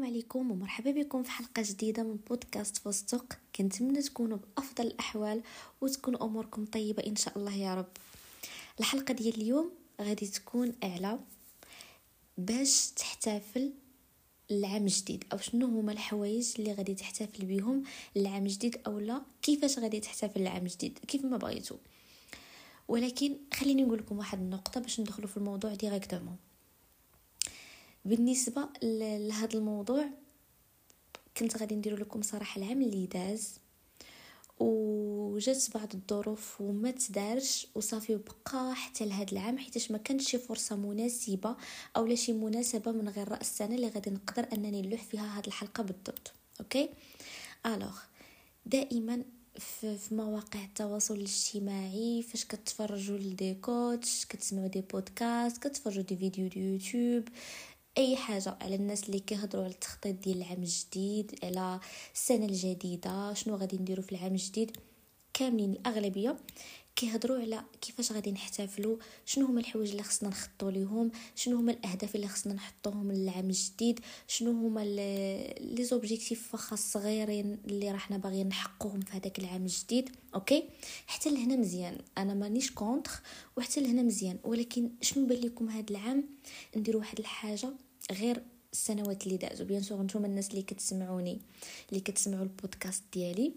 السلام عليكم ومرحبا بكم في حلقة جديدة من بودكاست فستق كنتمنى تكونوا بأفضل الأحوال وتكون أموركم طيبة إن شاء الله يا رب. الحلقة ديال اليوم غادي تكون أعلى باش تحتفل العام الجديد أو شنو هما الحوايج اللي غادي تحتفل بهم العام الجديد أو لا. كيفاش غادي تحتفل العام الجديد كيف ما بغيتو. ولكن خليني نقول لكم واحد النقطة باش ندخلوا في الموضوع ديريكتومون بالنسبة لهذا الموضوع كنت غادي ندير لكم صراحة العام اللي داز وجات بعض الظروف وما تدارش وصافي بقى حتى لهذا العام حيتاش ما كانش شي فرصة مناسبة أو لا شي مناسبة من غير رأس السنة اللي غادي نقدر أنني نلوح فيها هذه الحلقة بالضبط. أوكي؟ alors دائما في, في مواقع التواصل الاجتماعي فاش كتفرجوا les دي coach كتسمعوا des podcasts كتفرجوا des vidéos de يوتيوب أي حاجة على الناس اللي كيهضروا على التخطيط ديال العام الجديد على السنة الجديدة شنو غادي نديروا في العام الجديد كاملين الأغلبية كيهضروا على كيفاش غادي نحتفلوا شنو هما الحوايج اللي خصنا نخططوا ليهم شنو هما الأهداف اللي خصنا نحطوهم للعام الجديد شنو هما les objectifs فخا صغيرين اللي راحنا باغيين نحققوهم في هذاك العام الجديد أوكي؟ حتى لهنا مزيان. أنا مانيش contre وحتى لهنا مزيان. ولكن شنو بان لكم هذا العام؟ نديروا واحد الحاجة. غير السنوات اللي دازوا بيان سور نتوما الناس اللي كتسمعوني اللي كتسمعوا البودكاست ديالي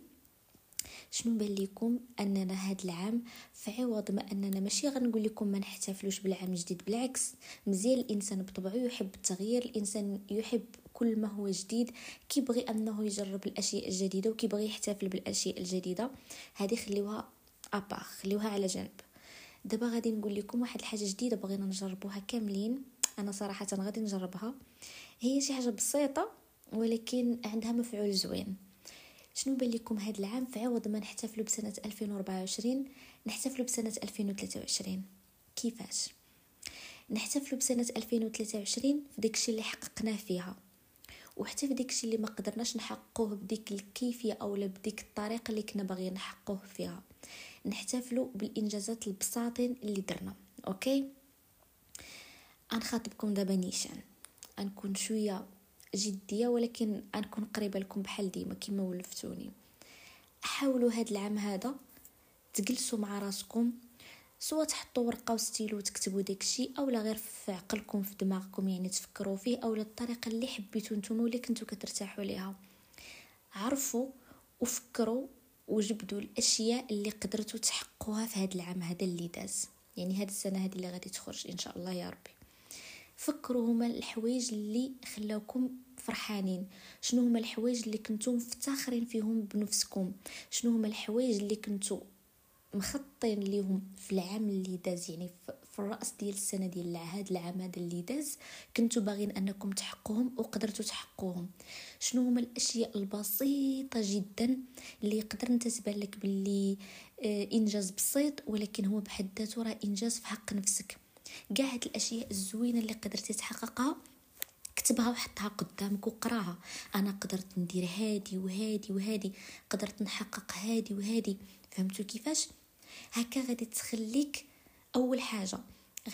شنو بان لكم أننا هاد العام في عوض ما أننا ماشي غنقول لكم ما نحتفلوش بالعام الجديد بالعكس مزيان الإنسان بطبعه يحب التغيير الإنسان يحب كل ما هو جديد كيبغي أنه يجرب الأشياء الجديدة وكيبغي يحتفل بالأشياء الجديدة. هذه خليوها ابار خليوها على جنب. دابا غادي نقول لكم واحد الحاجة جديدة بغينا نجربوها كاملين. أنا صراحة غادي نجربها. هي شي حاجة بسيطة ولكن عندها مفعول زوين. شنو بان لكم هذا العام في عوض ما نحتفلوا بسنة 2024 نحتفلوا بسنة 2023 كيفاش؟ نحتفلوا بسنة 2023 في داكشي اللي حققناه فيها. وحتى في داكشي اللي ما قدرناش نحققوه بديك الكيفية اولا بديك الطريقة اللي كنا باغيين نحققوه فيها. نحتفلوا بالإنجازات البساطين اللي درنا. أوكي؟ غنخاطبكم دابا نيشان. غنكون شوية جدية ولكن غنكون قريبة لكم بحال ديما كما ولفتوني. حاولوا هاد العام هذا تجلسوا مع راسكم سواء تحطوا ورقة وستيلو وتكتبوا داكشي اولا غير في عقلكم في دماغكم يعني تفكروا فيه اولا الطريقة اللي حبيتو نتوما اللي كنتو كترتاحوا ليها. عرفوا وفكروا وجبدوا الأشياء اللي قدرتوا تحققوها في هذا العام هذا اللي داز. يعني هذه السنة هذه اللي غادي تخرج إن شاء الله يا ربي. فكروا هما الحوايج اللي خلاوكم فرحانين. شنو هما الحوايج اللي كنتو مفتخرين فيهم بنفسكم؟ شنو هما الحوايج اللي كنتو مخطين ليهم في العام اللي داز؟ يعني في الرأس ديال السنة ديال هذا العام هذا اللي داز كنتو باغين أنكم تحققوهم وقدرتوا تحققوهم. شنو هما الأشياء البسيطة جدا اللي يقدر انت لك باللي آه، إنجاز بسيط ولكن هو بحد ذاته راه إنجاز في حق نفسك. كاع هاد الأشياء الزوينة اللي قدرتي تحققها كتبها وحطها قدامك وقراها. أنا قدرت ندير هادي وهادي وهادي قدرت نحقق هادي وهادي. فهمتوا كيفاش؟ هكا غادي تخليك أول حاجة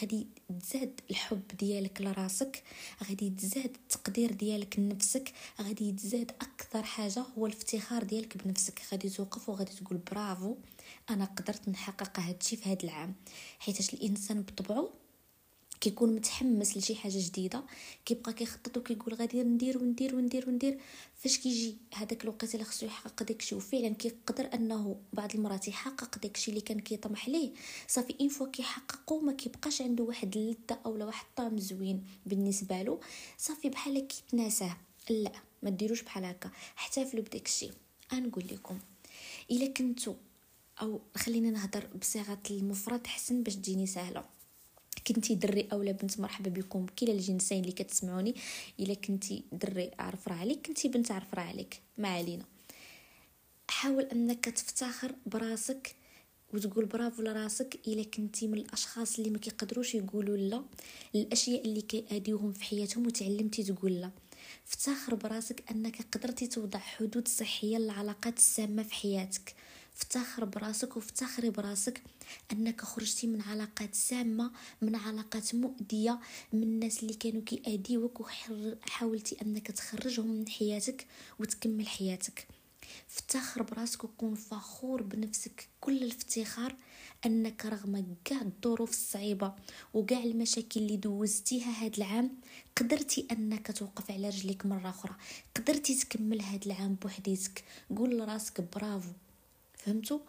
غادي تزاد الحب ديالك لراسك غادي تزاد التقدير ديالك لنفسك غادي تزاد أكثر حاجة هو الافتخار ديالك بنفسك. غادي توقف وغادي تقول برافو أنا قدرت نحقق هادشي في هذا العام. حيتاش الإنسان بطبعه كيكون متحمس لشي حاجة جديدة كيبقى كيخطط وكيقول غادي ندير وندير وندير وندير فاش كيجي هذاك الوقت اللي خصو يحقق داكشي وفعلا كيقدر أنه بعض المرات يحقق داكشي اللي كان كيطمح ليه صافي اين فوا كيحققو ما كيبقاش عنده واحد اللذة اولا واحد الطعم زوين بالنسبة له صافي بحال كيتناساه لا ما ديروش بحال هكا احتفلوا بداكشي. نقول لكم إلا كنتو أو خلينا نهضر بصيغة المفرد حسن باش تجيني سهلة. كنتي دري اولا بنت مرحبا بكم كلا الجنسين اللي كتسمعوني إلا كنتي دري عرف راه عليك كنتي بنت عرف راه عليك ما علينا. حاول أنك تفتخر براسك وتقول برافو لراسك إلا كنتي من الأشخاص اللي ما كيقدروش يقولوا لا الاشياء اللي كيأديوهم في حياتهم وتعلمتي تقول لا. افتخر براسك أنك قدرتي توضع حدود صحية للعلاقات السامة في حياتك. افتخر براسك وافتخري براسك أنك خرجتي من علاقات سامة من علاقات مؤذية من الناس اللي كانوا كيأذيوك وحاولتي أنك تخرجهم من حياتك وتكمل حياتك. افتخر براسك وكون فخور بنفسك. كل الافتخار أنك رغم كاع الظروف الصعيبة وكاع المشاكل اللي دوزتيها هاد العام قدرتي أنك توقف على رجليك مرة أخرى. قدرتي تكمل هاد العام بوحديتك. قول لراسك برافو. فهمتوا؟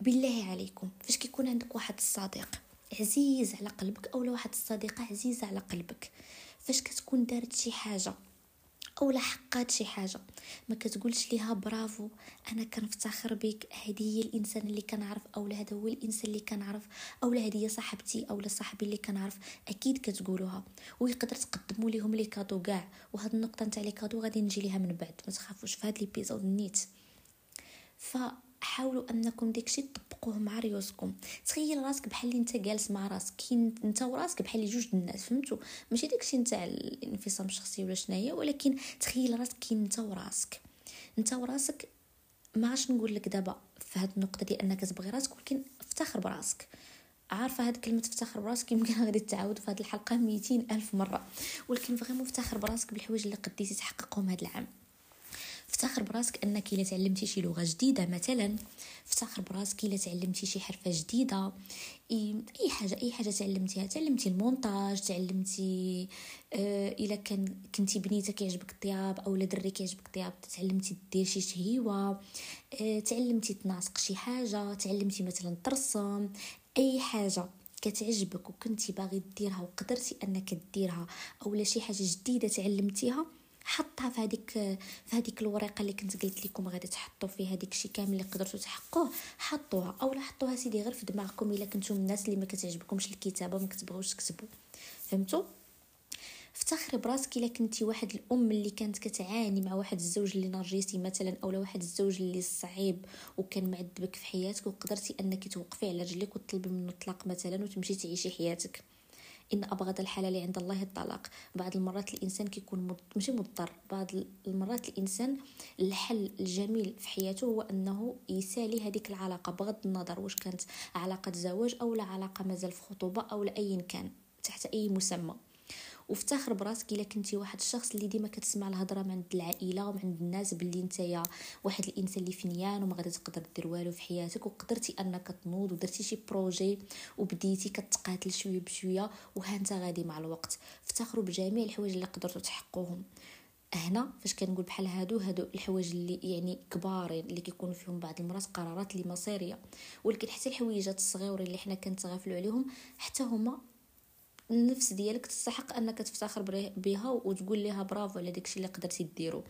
بالله عليكم. فاش كيكون عندك واحد الصديق عزيز على قلبك اولا واحد الصديقة عزيزة على قلبك فاش كتكون دارت شي حاجة أو لحقات شي حاجة ما كتقولش ليها برافو أنا كنفتخر بك هذه هي الإنسان اللي كنعرف أو هذا هو الإنسان اللي كنعرف أو هذه هي صاحبتي أو صاحبي اللي كنعرف أكيد كتقولوها. ويقدر تقدموا ليهم les cadeaux كاع. وهاد النقطة نتاع les cadeaux غادي نجي ليها من بعد. ما تخافوش في هاد l'épisode نيت. ف حاولوا أنكم داكشي تطبقوه مع ريوسكم تخيل راسك بحال اللي انت جالس مع راسك. كي انت وراسك بحال جوج الناس فهمتوا ماشي داكشي نتاع الانفصام الشخصي ولا شناهي ولكن تخيل راسك كي انت وراسك. انت وراسك ما عادش نقول لك دابا في هاد النقطة دي أنك تبغي راسك ولكن افتخر براسك. عارفة هاد كلمة افتخر براسك؟ يمكن غادي تعاود في هاد الحلقة ميتين ألف مرة. ولكن vraiment افتخر براسك بالحوايج اللي قديتي تحققهم هاد العام. افتخر براسك انك الا تعلمتي شي لغة جديدة مثلا. افتخر براسك الا تعلمتي شي حرفة جديدة. اي حاجة اي حاجة تعلمتيها. تعلمتي المونتاج تعلمتي آه الا كان كنتي بنيته كيعجبك الطياب أو دري كيعجبك الطياب تعلمتي دير شي شهيوة. آه تعلمتي تناسق شي حاجة تعلمتي مثلا ترسم. أي حاجة كتعجبك وكنتي باغي ديرها وقدرتي أنك ديرها أو شي حاجة جديدة تعلمتيها حطها في هذيك في هذيك الورقة اللي كنت قلت لكم غادي تحطوا فيها داك الشيء كامل اللي قدرتوا تحققوه حطوها. أولا حطوها سيدي غير في دماغكم إلا كنتم الناس اللي ما كتعجبكمش الكتابة ما كتبغوش تكتبوا. فهمتوا؟ افتخري براسك إلا كنتي واحد الأم اللي كانت كتعاني مع واحد الزوج اللي نرجسي مثلا اولا واحد الزوج اللي صعيب وكان معذبك في حياتك وقدرتي أنك توقفي على رجليك وتطلبي منه الطلاق مثلا وتمشي تعيشي حياتك. إن ابغض الحلال عند الله الطلاق. بعض المرات الإنسان كيكون مض... ماشي مضطر. بعض المرات الإنسان الحل الجميل في حياته هو أنه يسالي هذيك العلاقة بغض النظر واش كانت علاقة زواج أو لا علاقة مازال في خطوبة أو لا ايا كان تحت أي مسمى. وافتخر براسك إلا كنتي واحد الشخص اللي ديما كتسمع الهضرة من عند العائلة ومن عند الناس باللي نتايا واحد الإنسان اللي فنيان وما غادي تقدر دير والو في حياتك وقدرتي أنك تنوض ودرتي شي projet وبديتي كتقاتل شوية بشوية وها انت غادي مع الوقت. افتخروا بجميع الحوايج اللي قدرتوا تحققوهم. هنا فاش كنقول بحال هادو هادو الحوايج اللي يعني كبارين اللي كيكونوا فيهم بعض المرات قرارات اللي مصيرية. ولكن حتى الحويجات الصغيورين اللي حنا كنتغافلوا عليهم حتى هما النفس ديالك تستحق أنك تفتخر بها وتقول لها برافو على داكشي اللي قدرتي ديرو.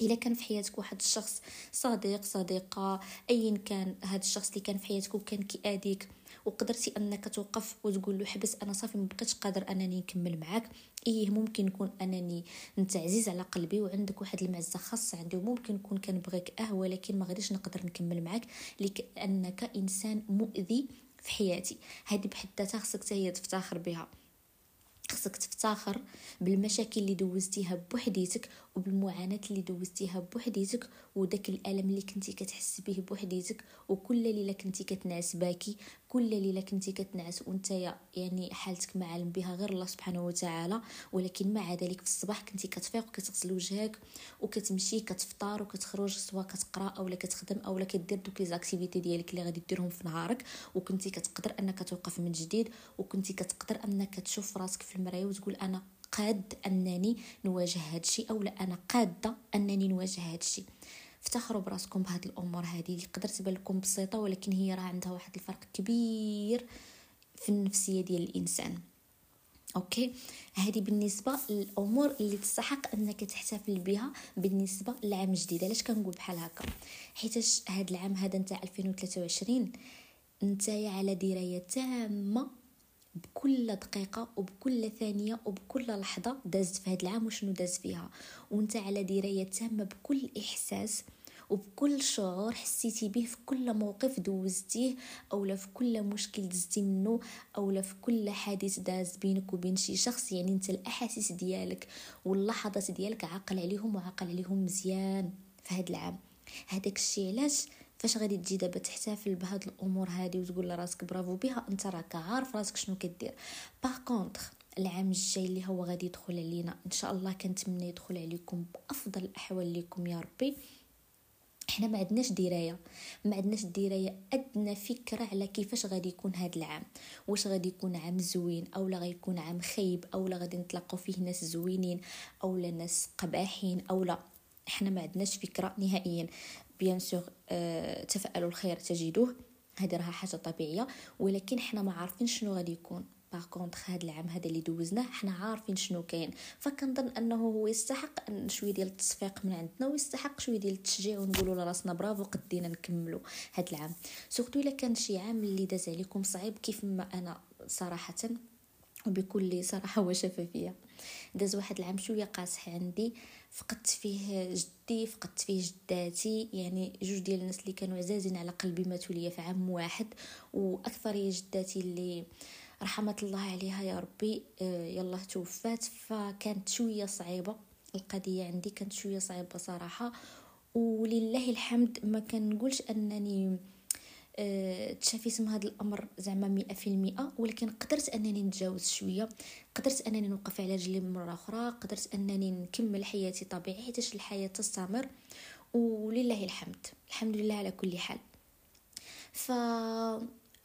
إلا كان في حياتك واحد الشخص صديق صديقة ايا كان هذا الشخص اللي كان في حياتك وكان كياديك وقدرتي أنك توقف وتقول له حبس أنا صافي ما بقيتش قادر أنني نكمل معاك. إيه ممكن يكون أنني انت عزيز على قلبي وعندك واحد المعزة خاصة عندي وممكن نكون كنبغيك أه ولكن ما غاديش نقدر نكمل معاك لانك إنسان مؤذي في حياتي. هذه بحد ذاتها خصك هي تفتخر بها. خصك تفتخر بالمشاكل اللي دوزتيها بوحديتك وبالمعاناه اللي دوزتيها بوحديتك وداك الألم اللي كنتي كتحس به بوحديتك وكل ليلة كنتي كتنعس باكي كل ليلة كنتي كتنعس وانت يعني حالتك ما عالم بها غير الله سبحانه وتعالى. ولكن مع ذلك في الصباح كنتي كتفيق وكتغسل وجهك وكتمشي كتفطر وكتخرج سواء كتقرأ أولا كتخدم أولا كدير دوك لي زاكتيفيتي ديالك اللي غادي ديرهم في نهارك. وكنتي كتقدر أنك توقف من جديد وكنتي كتقدر أنك تشوف راسك في المراية وتقول أنا قاد أنني نواجه هذا الشيء أو لا أنا قادة أنني نواجه هذا الشيء. افتخروا براسكم بهاد الأمور هذه تقدر تبان لكم بسيطة ولكن هي راه عندها واحد الفرق كبير في النفسية ديال الإنسان. أوكي؟ هذه بالنسبة للأمور اللي تستحق أنك تحتفل بها بالنسبة للعام الجديد علاش كنقول بحال هكا؟ حيت هذا العام هذا نتاع 2023 نتايا على دراية تامة بكل دقيقة وبكل ثانية وبكل لحظة دازت في هذا العام وشنو داز فيها. وانت على دراية تامة بكل إحساس وبكل شعور حسيتي به في كل موقف دوزتيه أو في كل مشكل دزتي منه أو في كل حادث داز بينك وبين شي شخص. يعني انت الأحاسيس ديالك واللحظات ديالك عاقل عليهم وعاقل عليهم مزيان في هذا العام. هذاك الشيء علاش فاش غادي تجي دابا تحتفل بهاد الأمور هادي وتقول لراسك برافو بها انت راك عارف راسك شنو كدير. باغ كونطخ العام الجاي اللي هو غادي يدخل علينا إن شاء الله كنتمنى يدخل عليكم بأفضل الأحوال لكم يا ربي. حنا ما عندناش دراية ما عندناش دراية أدنى فكرة على كيفاش غادي يكون هذا العام. واش غادي يكون عام زوين أو لا غيكون عام خيب أو لا غادي نتلاقاو فيه ناس زوينين أو لا ناس قباحين أو لا حنا ما عندناش فكرة نهائيا. بيان سور أه تفائلوا الخير تجدوه. هذه راها حاجة طبيعية. ولكن حنا ما عارفين شنو غادي يكون. par contre هذا العام هذا اللي دوزناه حنا عارفين شنو كاين. فكنظن أنه هو يستحق شوية ديال التصفيق من عندنا ويستحق شوية ديال التشجيع ونقولوا لراسنا برافو قدينا نكملوا هذا العام. surtout إلا كان شي عام اللي داز عليكم صعيب كيف ما أنا صراحة وبكل صراحة وشفافية. داز واحد العام شوية قاصح عندي فقدت فيه جدي فقدت فيه جداتي يعني جوج ديال الناس اللي كانوا عزازين على قلبي ماتوا ليا في عام واحد. وأكثر جداتي اللي رحمة الله عليها يا ربي آه، يلا توفات. فكانت شوية صعيبة القضية عندي كانت شوية صعيبة صراحة. ولله الحمد ما كنقولش أنني تشافيت من هذا الأمر زعما مئة في المئة ولكن قدرت أنني نتجاوز شوية قدرت أنني نوقف على رجلي مرة أخرى قدرت أنني نكمل حياتي طبيعي حيت الحياة تستمر ولله الحمد الحمد لله على كل حال. ف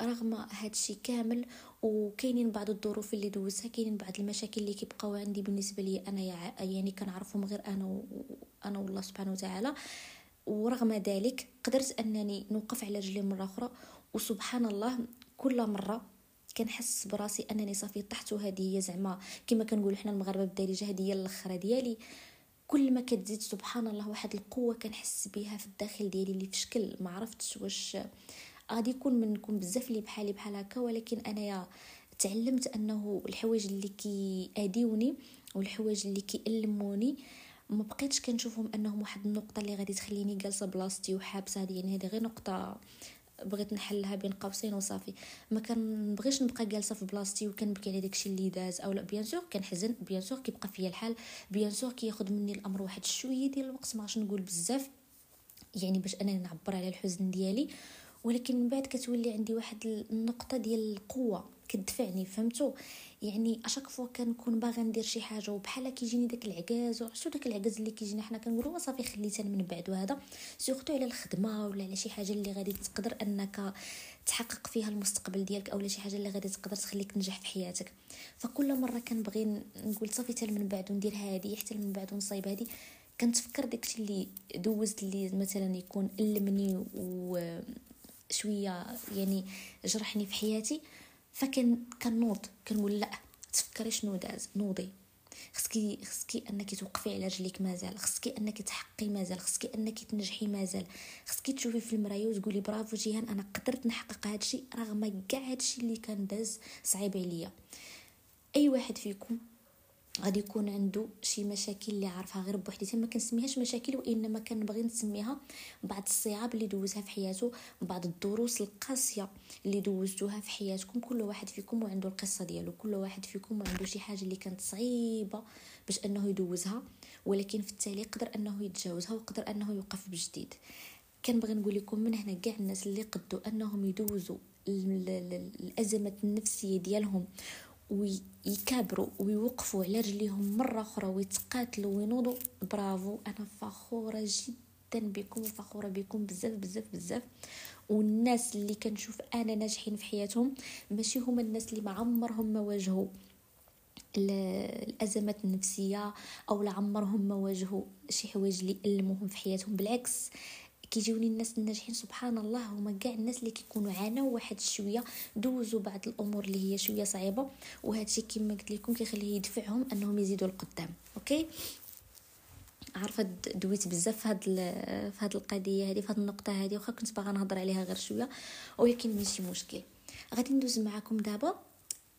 رغم هادشي كامل وكاينين بعض الظروف اللي دوزتها كاينين بعض المشاكل اللي كيبقاو عندي بالنسبة لي أنا يعني كنعرفهم غير أنا أنا والله سبحانه وتعالى. ورغم ذلك قدرت أنني نوقف على رجلي مرة أخرى وسبحان الله كل مرة كنحس براسي أنني صافي طحت وهذه هي زعما كما كنقول حنا المغاربه بالدارجه هذه هي الأخرة ديالي. كل ما كتزيد سبحان الله واحد القوة كنحس بها في الداخل ديالي اللي في شكل ما عرفتش واش غادي يكون منكم بزاف اللي بحالي بحال هكا ولكن أنايا تعلمت أنه الحوايج اللي كياديوني والحوايج اللي كيألموني ما بقيتش كنشوفهم أنهم واحد النقطة اللي غادي تخليني جالسة بلاصتي وحابسة هذه يعني هذه غير نقطة بغيت نحلها بين قوسين وصافي. ما كنبغيش نبقى جالسة في بلاصتي وكنبكي على داكشي اللي داز أو لا bien sûr كنحزن bien sûr كيبقى فيا الحال bien sûr كياخذ مني الأمر واحد شوية ديال الوقت ما نقول بزاف يعني باش أنني نعبر على الحزن ديالي. ولكن من بعد كتولي عندي واحد النقطة ديال القوة كتدفعني فهمتوا يعني à chaque fois كنكون باغا ندير شي حاجة وبحال كيجيني داك العكاز وعرفتوا داك العكاز اللي كيجينا حنا كنقولوا صافي خليتها من بعد وهذا. surtout على الخدمة ولا على شي حاجة اللي غادي تقدر أنك تحقق فيها المستقبل ديالك اولا شي حاجة اللي غادي تقدر تخليك تنجح في حياتك. فكل مرة كنبغي نقول صافي حتى من بعد وندير هذه حتى من بعد ونصايب هذه كنتفكر داكشي اللي دوزت اللي مثلا يكون ألمني و شوية يعني جرحني في حياتي. فكان كنوض كنقول لا تفكري شنو داز نوضي. خصكي خصكي أنك توقفي على رجليك مازال خصكي أنك تحقي مازال خصكي أنك تنجحي مازال. خصكي تشوفي في المرايه وتقولي برافو جيهان أنا قدرت نحقق هادشي رغم كاع هادشي اللي كان داز صعيب عليا. أي واحد فيكم غادي يكون عنده شي مشاكل اللي عارفها غير بوحديتها ما كنسميهاش مشاكل وإنما كنبغي نسميها بعض الصعاب اللي دوزها في حياته بعض الدروس القاسية اللي دوزتوها في حياتكم كل واحد فيكم وعنده القصة ديالو كل واحد فيكم وعنده شي حاجة اللي كانت صعيبة باش أنه يدوزها ولكن في التالي قدر أنه يتجاوزها وقدر أنه يوقف بجديد. كنبغي نقول لكم من هنا كاع الناس اللي قدوا أنهم يدوزوا الازمات النفسية ديالهم ويكابروا ويوقفوا على رجليهم مرة أخرى ويتقاتلوا وينوضوا. برافو أنا فخورة جدا بكم وفخورة بكم بزاف بزاف بزاف. والناس اللي كنشوف أنا ناجحين في حياتهم ماشي هما الناس اللي ما عمرهم ما واجهوا الأزمات النفسية أو لعمرهم ما واجهوا شي حوايج اللي الموهم في حياتهم. بالعكس كيجيوني الناس الناجحين سبحان الله هما كاع الناس اللي كيكونوا عانوا واحد شوية دوزوا بعض الأمور اللي هي شوية صعيبة. وهذا الشيء كما قلت لكم كيخليه يدفعهم أنهم يزيدوا القدام أوكي؟ عارفة دويت بزاف هاد في هاد القضية هذه في هاد النقطة هذه واخا كنت باغا نهضر عليها غير شوية. ولكن ماشي مشكل. غادي ندوز معكم دابا.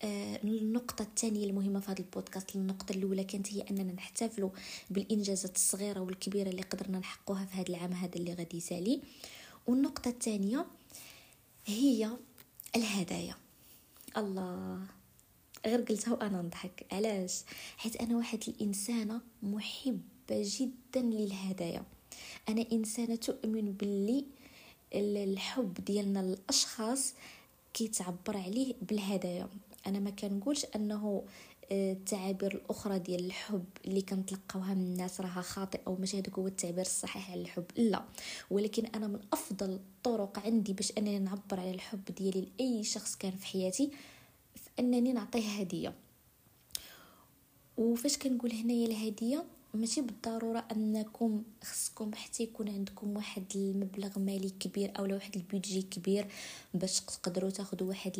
النقطة الثانية المهمة في هذا البودكاست النقطة الأولى كانت هي أننا نحتفل بالإنجازات الصغيرة والكبيرة اللي قدرنا نحققها في هذا العام هذا اللي غادي يسالي. والنقطة الثانية هي الهدايا. الله غير قلتها وأنا نضحك. علاش؟ حيت أنا واحد الإنسانة محبة جدا للهدايا. أنا إنسانة تؤمن باللي الحب ديالنا للأشخاص كيتعبر عليه بالهدايا. أنا ما كنقولش أنه آه، التعابير الأخرى ديال الحب اللي كنتلقاوها من الناس راها خاطئة أو ماشي هذاك هو التعبير الصحيح على الحب لا. ولكن أنا من أفضل الطرق عندي باش أنني نعبر على الحب ديالي لأي شخص كان في حياتي فانني نعطيه هدية. وفاش كنقول هنايا الهدية ماشي بالضرورة أنكم خصكم حتى يكون عندكم واحد المبلغ مالي كبير أو واحد البيدجي كبير باش تقدروا تاخذوا واحد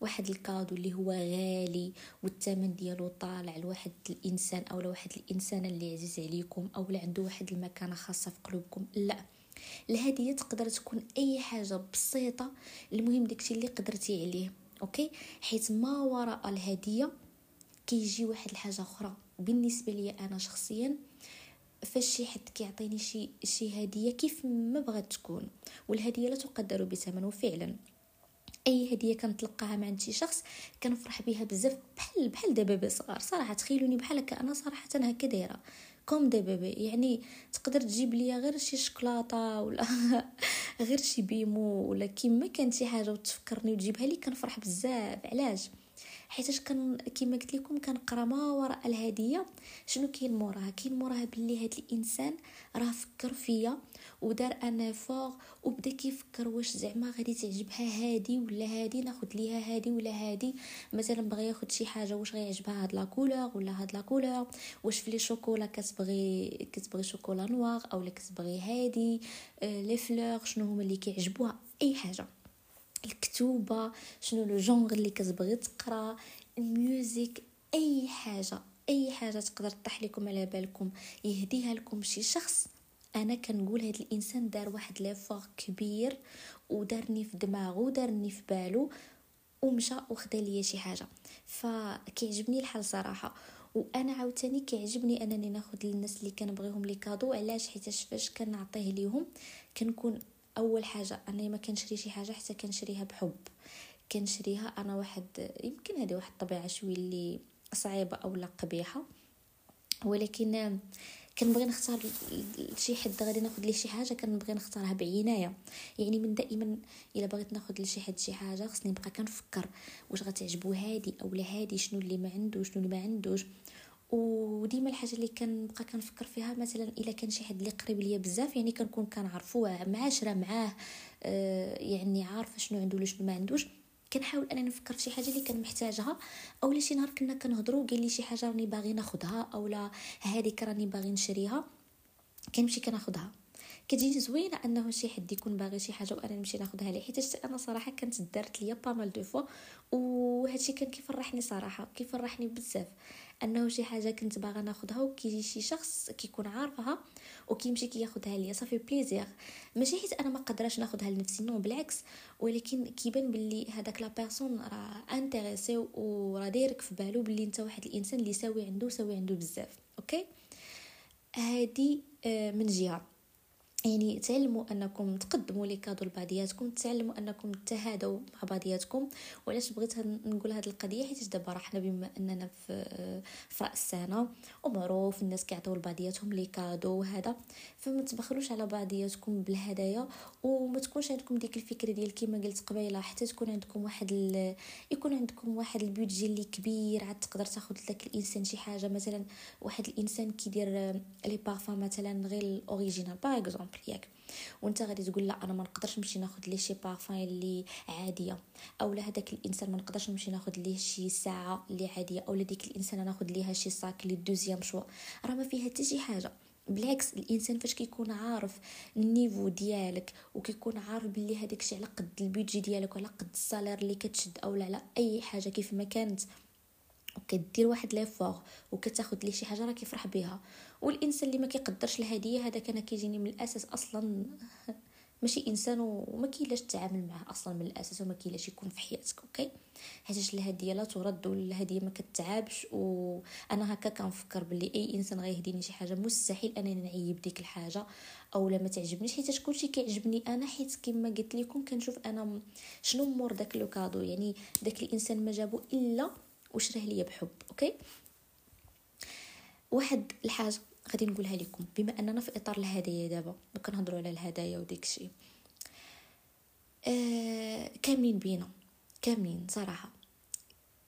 واحد ال cadeau اللي هو غالي والثمن ديالو طالع لواحد الإنسان أو لواحد الانسان اللي عزيز عليكم أو اللي عنده واحد المكانة خاصة في قلوبكم. لا الهديه تقدر تكون أي حاجة بسيطة. المهم داكشي اللي قدرتي عليه أوكي؟ حيت ما وراء الهدية كيجي واحد الحاجة أخرى. بالنسبة لي أنا شخصيا فاش شي حد كيعطيني شي شي هدية كيف ما بغات تكون. والهدية لا تقدر بثمن وفعلا أي هدية كنتلقاها من عند شي شخص كنفرح بها بزاف بحال بحال دابا صغار. صراحة تخيلوني بحال هكا أنا صراحة هكا دايرة. comme دابا يعني تقدر تجيب ليا غير شي شوكولاتة ولا غير شي بيمو ولا كيما كانت شي حاجة وتفكرني وتجيبها لي كنفرح بزاف. علاش؟ حيتاش كان كيما قلت لكم كنقرا ما وراء الهدية. شنو كاين موراها؟ كاين موراها بلي هاد الإنسان راه فكر فيا ودار un effort وبدا كيفكر واش زعما غادي تعجبها هادي ولا هادي ناخذ ليها هادي ولا هادي. مثلا بغى ياخذ شي حاجة واش غيعجبها هاد la couleur ولا هاد la couleur. واش في les chocolats كتبغي كتبغي chocolat noir أو لا كتبغي هادي. آه les fleurs شنو هما اللي كيعجبوها؟ أي حاجة. الكتوبة شنو le genre اللي كتبغي تقرا. ال music أي حاجة أي حاجة تقدر تطيح لكم على بالكم. يهديها لكم شي شخص. أنا كنقول هذا الإنسان دار واحد ليفور كبير ودارني في دماغه ودارني في بالو ومشى وخدا ليا شي حاجة. فكيعجبني الحال صراحة. وأنا عاوتاني كيعجبني أنني ناخذ للناس اللي كنبغيهم لي كادو. علاش؟ حيت فاش كنعطيه ليهم كنكون أول حاجة أنا ما كنشري شي حاجة حتى كنشريها بحب. كنشريها أنا واحد يمكن هذه واحد الطبيعة شوية اللي صعيبة أو لا قبيحة. ولكن كنبغي نختار شي حد غادي ناخذ ليه شي حاجة كنبغي نختارها بعناية. يعني من دائما إلا بغيت ناخذ لشي حد شي حاجة خصني نبقى كنفكر واش غتعجبو هادي أو لا هادي شنو اللي ما عنده شنو اللي ما عندوش. وديما الحاجة اللي كنبقى كنفكر فيها مثلا إلا كان شي حد اللي قريب ليا بزاف يعني كنكون كنعرفو معاشرة معاه آه يعني عارفة شنو عنده ولا شنو ما عندوش. كنحاول أنني نفكر في شي حاجة اللي كان محتاجها أو لا شي نهار كنا كنهضروا قال لي شي حاجة راني باغي ناخذها أو لا هذيك راني باغي نشريها كنمشي كناخذها كتجيني زوينة أنه شي حد يكون باغي شي حاجة وأنا نمشي ناخذها ليه حيت أنا صراحة كانت دارت ليا pas mal de fois وهادشي كان كيفرحني صراحة كيفرحني بزاف. أنه شي حاجة كنت باغا ناخذها وكيجي شي شخص كيكون عارفها وكيمشي كياخذها ليا. صافي plaisir ماشي حيت أنا ما قدراش ناخذها لنفسي non بالعكس. ولكن كيبان باللي هذاك la personne راه intéressé وراه دايرك في بالو باللي أنت واحد الإنسان اللي ساوي عنده ساوي عنده بزاف. OK؟ هادي آه، من جهة. يعني تعلموا أنكم تقدموا les cadeaux لبعضياتكم تعلموا أنكم تهادوا مع بعضياتكم. وعلاش بغيت نقول هذه القضية؟ حيت دابا راه حنا بما أننا في في رأس السنة ومعروف الناس كيعطيو لبعضياتهم les cadeaux وهذا. فما تبخلوش على بعضياتكم بالهدايا وما تكونش عندكم ديك الفكرة ديال كيما قلت قبيلة حتى تكون عندكم واحد ال... يكون عندكم واحد ال budget اللي كبير عاد تقدر تاخذ لك الإنسان شي حاجة مثلا واحد الإنسان كيدير les parfums مثلا غير ال original par exemple ياك وانت غادي تقول لا أنا ما نقدرش نمشي ناخذ ليه شي بارفان اللي عادية. أو لا هذاك الإنسان ما نقدرش نمشي ناخذ ليه شي ساعة اللي عادية. أو ديك الإنسان ناخذ ليها شي sac اللي deuxième choix. راه ما فيها حتى شي حاجة. بالعكس الإنسان فاش كيكون عارف ال niveau ديالك وكيكون عارف بلي هذاك الشيء على قد ال budget ديالك وعلى قد ال salaire اللي كتشد أو لا على أي حاجة كيف ما كانت. وكدير واحد l'effort وكتاخد ليه شي حاجة راه كيفرح بها والإنسان اللي ما كيقدرش الهدية هذاك أنا كيجيني من الأساس أصلا. ماشي إنسان وما كاينلاش تتعامل معاه أصلا من الأساس وما كاينلاش يكون في حياتك OK؟ حيت الهدية لا ترد والهدية ما كتعابش وأنا هكا كنفكر بلي أي إنسان غيهديني شي حاجة مستحيل أنني نعيب ديك الحاجة أو لا ما تعجبنيش. حيت كلشي كيعجبني أنا حيت كما قلت لكم كنشوف أنا شنو مور داك le cadeau يعني داك الإنسان ما جابو إلا وشراه ليا بحب OK؟ واحد الحاجة غادي نقولها لكم. بما أننا في إطار الهدايا دابا وكنهضروا على الهدايا وديك الشيء. آه كاملين بينا. كاملين صراحة.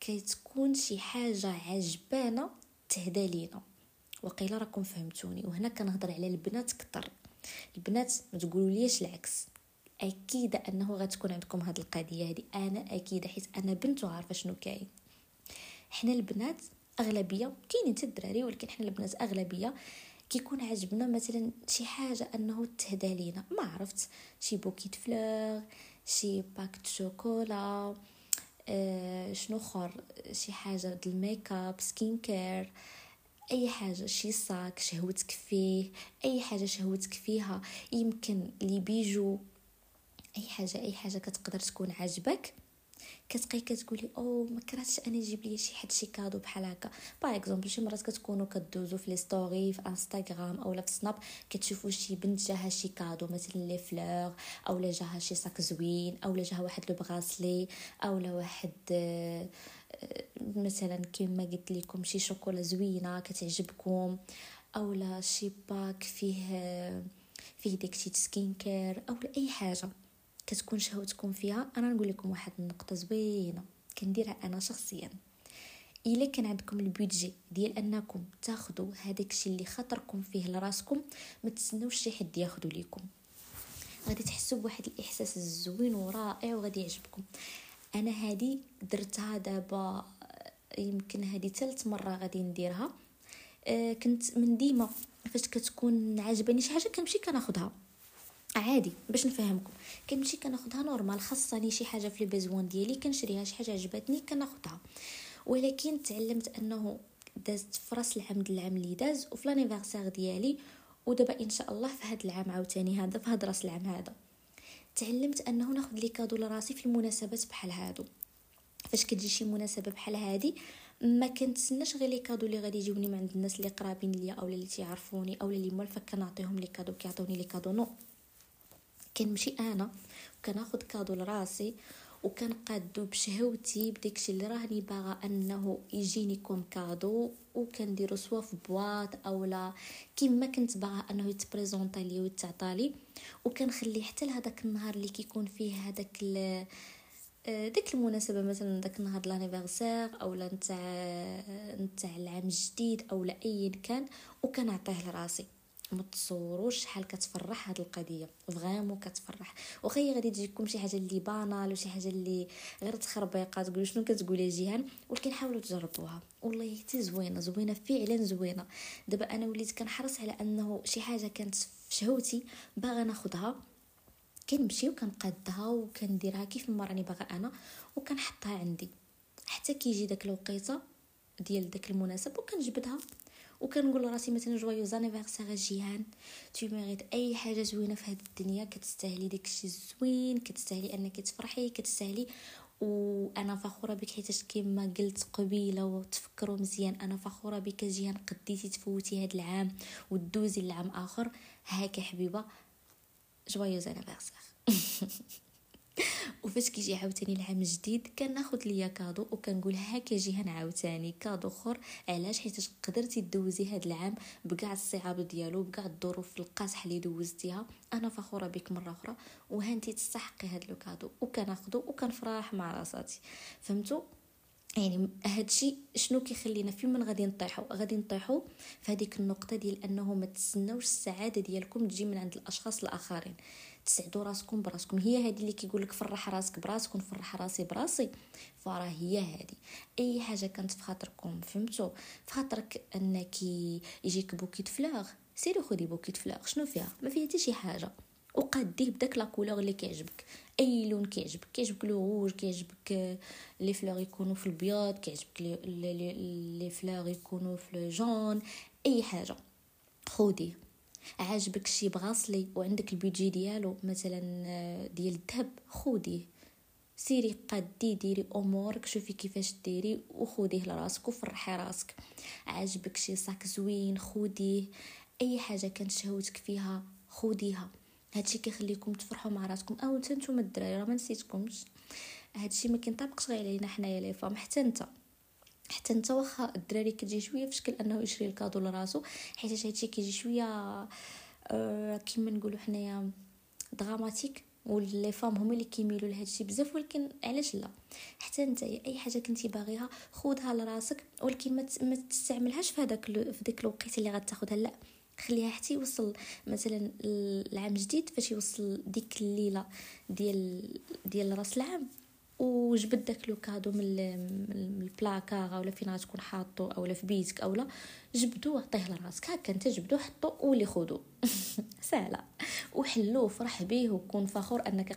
كتكون شي حاجة عجبانة تهدى لينا. وقيل راكم فهمتوني. وهنا كنهضر على البنات كتر. البنات ما تقولوا ليش العكس. أكيد أنه غتكون عندكم هاد القضية هذه أنا أكيد حيت أنا بنت وعارفه شنو كاين. حنا البنات أغلبية كاينين حتى الدراري ولكن حنا البنات أغلبية كيكون عجبنا مثلا شي حاجة أنه تهدى لينا. ما عرفت شي bouquet fleurs شي pack chocolat آه شنو أخر شي حاجة د ال make-up skin care أي حاجة شي sac شهوتك فيه أي حاجة شهوتك فيها يمكن les bijoux أي حاجة أي حاجة كتقدر تكون عاجبك. كتبقاي كتقولي أو ما كرهتش أنا يجيب لي شي حد شي cadeau بحال هكا. par exemple شي مرات كتكونوا كدوزو في les stories في انستغرام اولا في سناب كتشوفوا شي بنت جاها شي cadeau مثلا les fleurs اولا جاها شي sac زوين اولا جاها واحد le bracelet اولا واحد آه، مثلا كما قلت لكم شي شوكولا زوينة كتعجبكم اولا شي pack فيه فيه داكشي skin care اولا أي حاجة. كتكون شهوتكم فيها أنا نقول لكم واحد النقطة زوينة كنديرها أنا شخصيا. إلا كان عندكم البيدجي ديال أنكم تاخذوا هذاك الشيء اللي خاطركم فيه لراسكم ما تسناوش شي حد ياخذوا لكم غادي تحسوا بواحد الإحساس الزوين ورائع وغادي يعجبكم. أنا هذه درتها دابا يمكن هذه ثالث مرة غادي نديرها. أه كنت من ديما فاش كتكون عاجباني شي حاجة كنمشي كناخذها عادي باش نفهمكم. كنمشي كناخذها normal خاصني شي حاجة في ال besoin ديالي كنشريها شي حاجة عجبتني كناخذها ولكن تعلمت أنه دازت في رأس العام العام اللي داز وفي l'anniversaire ديالي ودابا إن شاء الله في هذا العام عاوتاني هذا في هذا رأس العام هذا. تعلمت أنه ناخذ les cadeaux لراسي في المناسبات بحال هادو. فاش كتجي شي مناسبة بحال هادي ما كنتسناش غير les cadeaux اللي غادي يجيوني من عند الناس اللي قرابين ليا اولا اللي تيعرفوني اولا اللي موالفه كنعطيهم les cadeaux كيعطوني les cadeaux non. كنمشي أنا وكناخذ cadeau لراسي وكنقادو بشهوتي بداكشي اللي راني باغا أنه يجيني comme cadeau وكنديرو soit في boîte أولا كيما كنت باغا أنه يتبريزونطا لي ويتعطى وكنخلي حتى لهداك النهار اللي كيكون فيه هذاك آه، ديك المناسبة مثلا داك النهار l'anniversaire أولا نتاع نتاع العام الجديد أولا ايا كان وكنعطيه لراسي. ما تصوروش شحال كتفرح هاد القضية. vraiment كتفرح. واخا غادي تجيكم شي حاجة اللي banale وشي حاجة اللي غير تخربيقة تقولوا شنو كتقولي جيهان؟ ولكن حاولوا تجربوها. والله حتى زوينة زوينة فعلا زوينة. دابا أنا وليت كنحرص على أنه شي حاجة كانت في شهوتي باغا ناخذها كنمشي وكنقادها وكنديرها كيف ما راني باغا أنا وكنحطها عندي. حتى كيجي داك الوقيتة ديال داك المناسب وكنجبدها. وكنقول لراسي مثلا joyeux anniversaire جيهان tu mérites أي حاجة زوينة في هذه الدنيا. كتستاهلي داكشي الزوين كتستاهلي أنك تفرحي كتستاهلي. وأنا فخورة بك حيت كما قلت قبيلة وتفكروا مزيان. أنا فخورة بك جيهان قديتي تفوتي هذا العام ودوزي لعام آخر. هاك حبيبة. joyeux anniversaire وفاش كيجي عاوتاني العام الجديد كناخذ ليا cadeau وكنقول هاك جيهان عاوتاني cadeau اخر علاش؟ حيت قدرتي دوزي هاد العام بكاع الصعاب ديالو بكاع الظروف القاصحه اللي دوزتيها. أنا فخورة بك مرة أخرى وهانتي تستحقي هاد cadeau وكناخذو وكنفرح مع راساتي. فهمتوا يعني هادشي شنو كيخلينا؟ في من غادي نطيحو؟ غادي نطيحو في هذيك النقطة ديال أنه ما تسناوش السعادة ديالكم تجي من عند الأشخاص الآخرين. تسعدوا راسكم براسكم. هي هذه اللي كيقول لك فرح راسك براسك ونفرح راسي براسي. فراه هي هذه أي حاجة كانت في خاطركم فهمتوا في خاطرك أنك يجيك bouquet fleurs. سيري خدي bouquet fleurs. شنو فيها؟ ما فيها حتى شي حاجة. وقاديه بداك la couleur اللي كيعجبك. أي لون كيعجبك. كيعجبك le rouge كيعجبك les fleurs يكونوا في البيض كيعجبك les fleurs يكونوا في ال jaune أي حاجة. خوديه عاجبك شي bracelet وعندك البيجي ديالو مثلا آه، ديال الذهب خوديه سيري قدي ديري أمورك شوفي كيفاش ديري وخوديه لراسك وفرحي راسك. عاجبك شي sac زوين خوديه أي حاجة كانت شهوتك فيها خوديها. هادشي كيخليكم تفرحوا مع راسكم. أو أنت نتوما الدراري راه ما نسيتكمش. هادشي ما كينطبقش غير علينا حنايا les femmes حتى أنت. حتى انت واخا الدراري كتجي شوية في شكل أنه يشري ال cadeau لراسو حيت هادشي كيجي شوية أه كيما نقولوا حنايا dramatiques و les femmes هما اللي كيميلوا لهذا الشيء بزاف ولكن علاش لا؟ حتى انت أي حاجة كنتي باغيها خذها لراسك ولكن ما تستعملهاش في هذاك في ديك الوقت اللي غتاخذها لا. خليها حتى يوصل مثلا العام جديد فاش يوصل ديك الليلة ديال ديال رأس العام. وجبد داك le cadeau من البلاكار ولا فين غتكون حاطو اولا في بيتك اولا جبدو وعطيه لراسك. هكا أنت جبدو حطو ولي خذو سهلة. وحلو فرح به وكون فخور أنك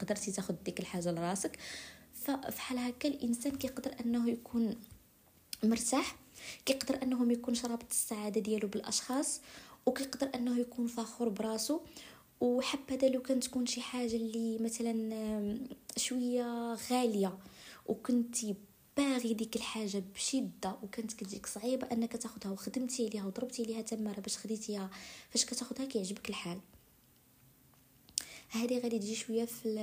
قدرتي تاخذ ديك الحاجة لراسك. ففحال هكا الإنسان كيقدر أنه يكون مرتاح كيقدر أنه يكون رابط السعادة ديالو بالأشخاص وكيقدر أنه يكون فخور براسو. وحبذا لو كان تكون شي حاجة اللي مثلا شوية غالية. وكنتي باغي ديك الحاجة بشدة. وكانت كتجيك صعيبة أنك تاخذها وخدمتي عليها وضربتي عليها تماره باش خديتيها. فاش كتاخذها كيعجبك الحال. هذه غادي تجي شوية في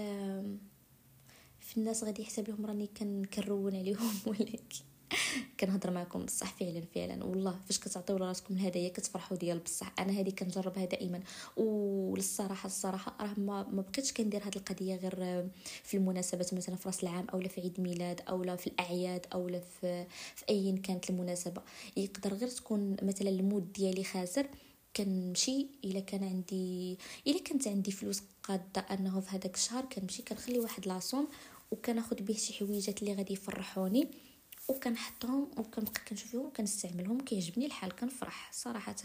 في الناس غادي يحسب لهم راني كنرون عليهم. ولكن كنهضر معكم بصح فعلا فعلا. والله فاش كتعطيو لراسكم الهدايا كتفرحوا ديال بصح. أنا هذه كنجربها دائما. وللصراحه الصراحة راه ما, ما بقيتش كندير هذه القضية غير في المناسبات مثلا في رأس العام اولا في عيد ميلاد اولا في الأعياد اولا في في أي كانت المناسبة. يقدر غير تكون مثلا المود ديالي خاسر كنمشي. إلا كان عندي إلا كانت عندي فلوس قادة أنه في هذاك الشهر كنمشي كنخلي واحد لاصوم وكناخذ به شي حويجات اللي غادي يفرحوني. وكنحطهم وكنبقى كنشوف فيهم وكنستعملهم كيعجبني الحال كنفرح صراحة.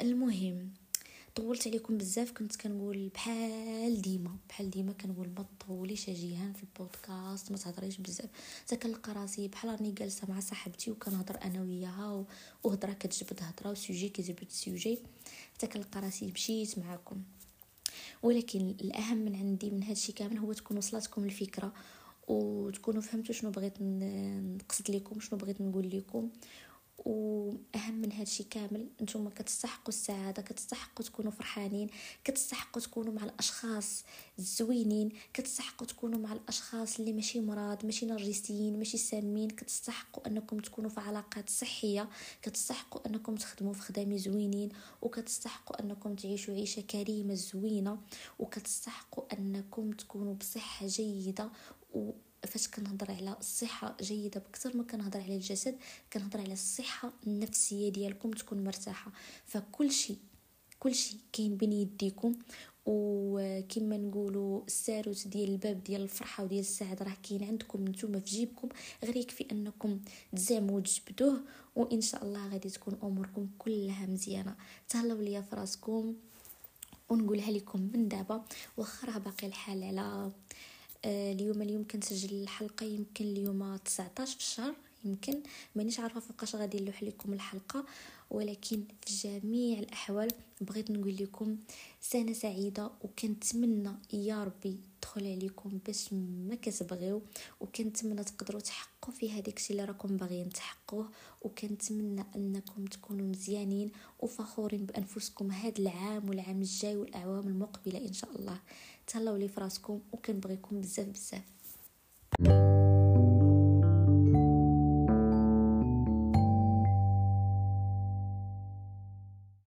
المهم طولت عليكم بزاف كنت كنقول بحال ديما بحال ديما كنقول ما تطوليش جيهان في البودكاست ما تهضريش بزاف. حتى كنلقى راسي بحال راني جالسة مع صاحبتي وكنهضر أنا وياها وهضرة كتجبد هضره وسوجي كيجبد سوجي حتى كنلقى راسي مشيت معاكم. ولكن الأهم من عندي من هادشي كامل هو تكون وصلتكم الفكرة وتكونوا فهمتوا شنو بغيت نقصد لكم شنو بغيت نقول لكم وأهم من هادشي كامل نتوما كتستحقوا السعادة كتستحقوا تكونوا فرحانين كتستحقوا تكونوا مع الأشخاص الزوينين كتستحقوا تكونوا مع الأشخاص اللي ماشي مرض ماشي نرجسيين ماشي سامين كتستحقوا أنكم تكونوا في علاقات صحية كتستحقوا أنكم تخدموا في خدامي زوينين وكتستحقوا أنكم تعيشوا عيشة كريمة زوينة وكتستحقوا أنكم تكونوا بصحة جيدة فاش كنهضر على الصحة جيدة بكثر ما كنهضر على الجسد كنهضر على الصحة النفسية ديالكم تكون مرتاحة. فكل شيء كل شيء كاين بين يديكم. وكما نقولوا الساروت ديال الباب ديال الفرحة وديال السعادة راه كاين عندكم نتوما في جيبكم. غير يكفي أنكم تزعموا وتجبدوه وإن شاء الله غادي تكون أموركم كلها مزيانة. تهلاو ليا في راسكم ونقولها لكم من دابا. واخا باقي الحال على اليوم اليوم كنسجل الحلقة يمكن اليوم 19 في الشهر يمكن. مانيش عارفة فوقاش غادي نلوح لكم الحلقة ولكن في جميع الأحوال بغيت نقول لكم سنة سعيدة وكنتمنى يا ربي تدخل عليكم باش ما كتبغيو وكنتمنى تقدروا تحققوا في هذاك الشيء اللي راكم باغيين تحققوه وكنتمنى أنكم تكونوا مزيانين وفخورين بأنفسكم هذا العام والعام الجاي والأعوام المقبلة إن شاء الله. تهلاو لي فراسكم وكنبغيكم بزاف بزاف.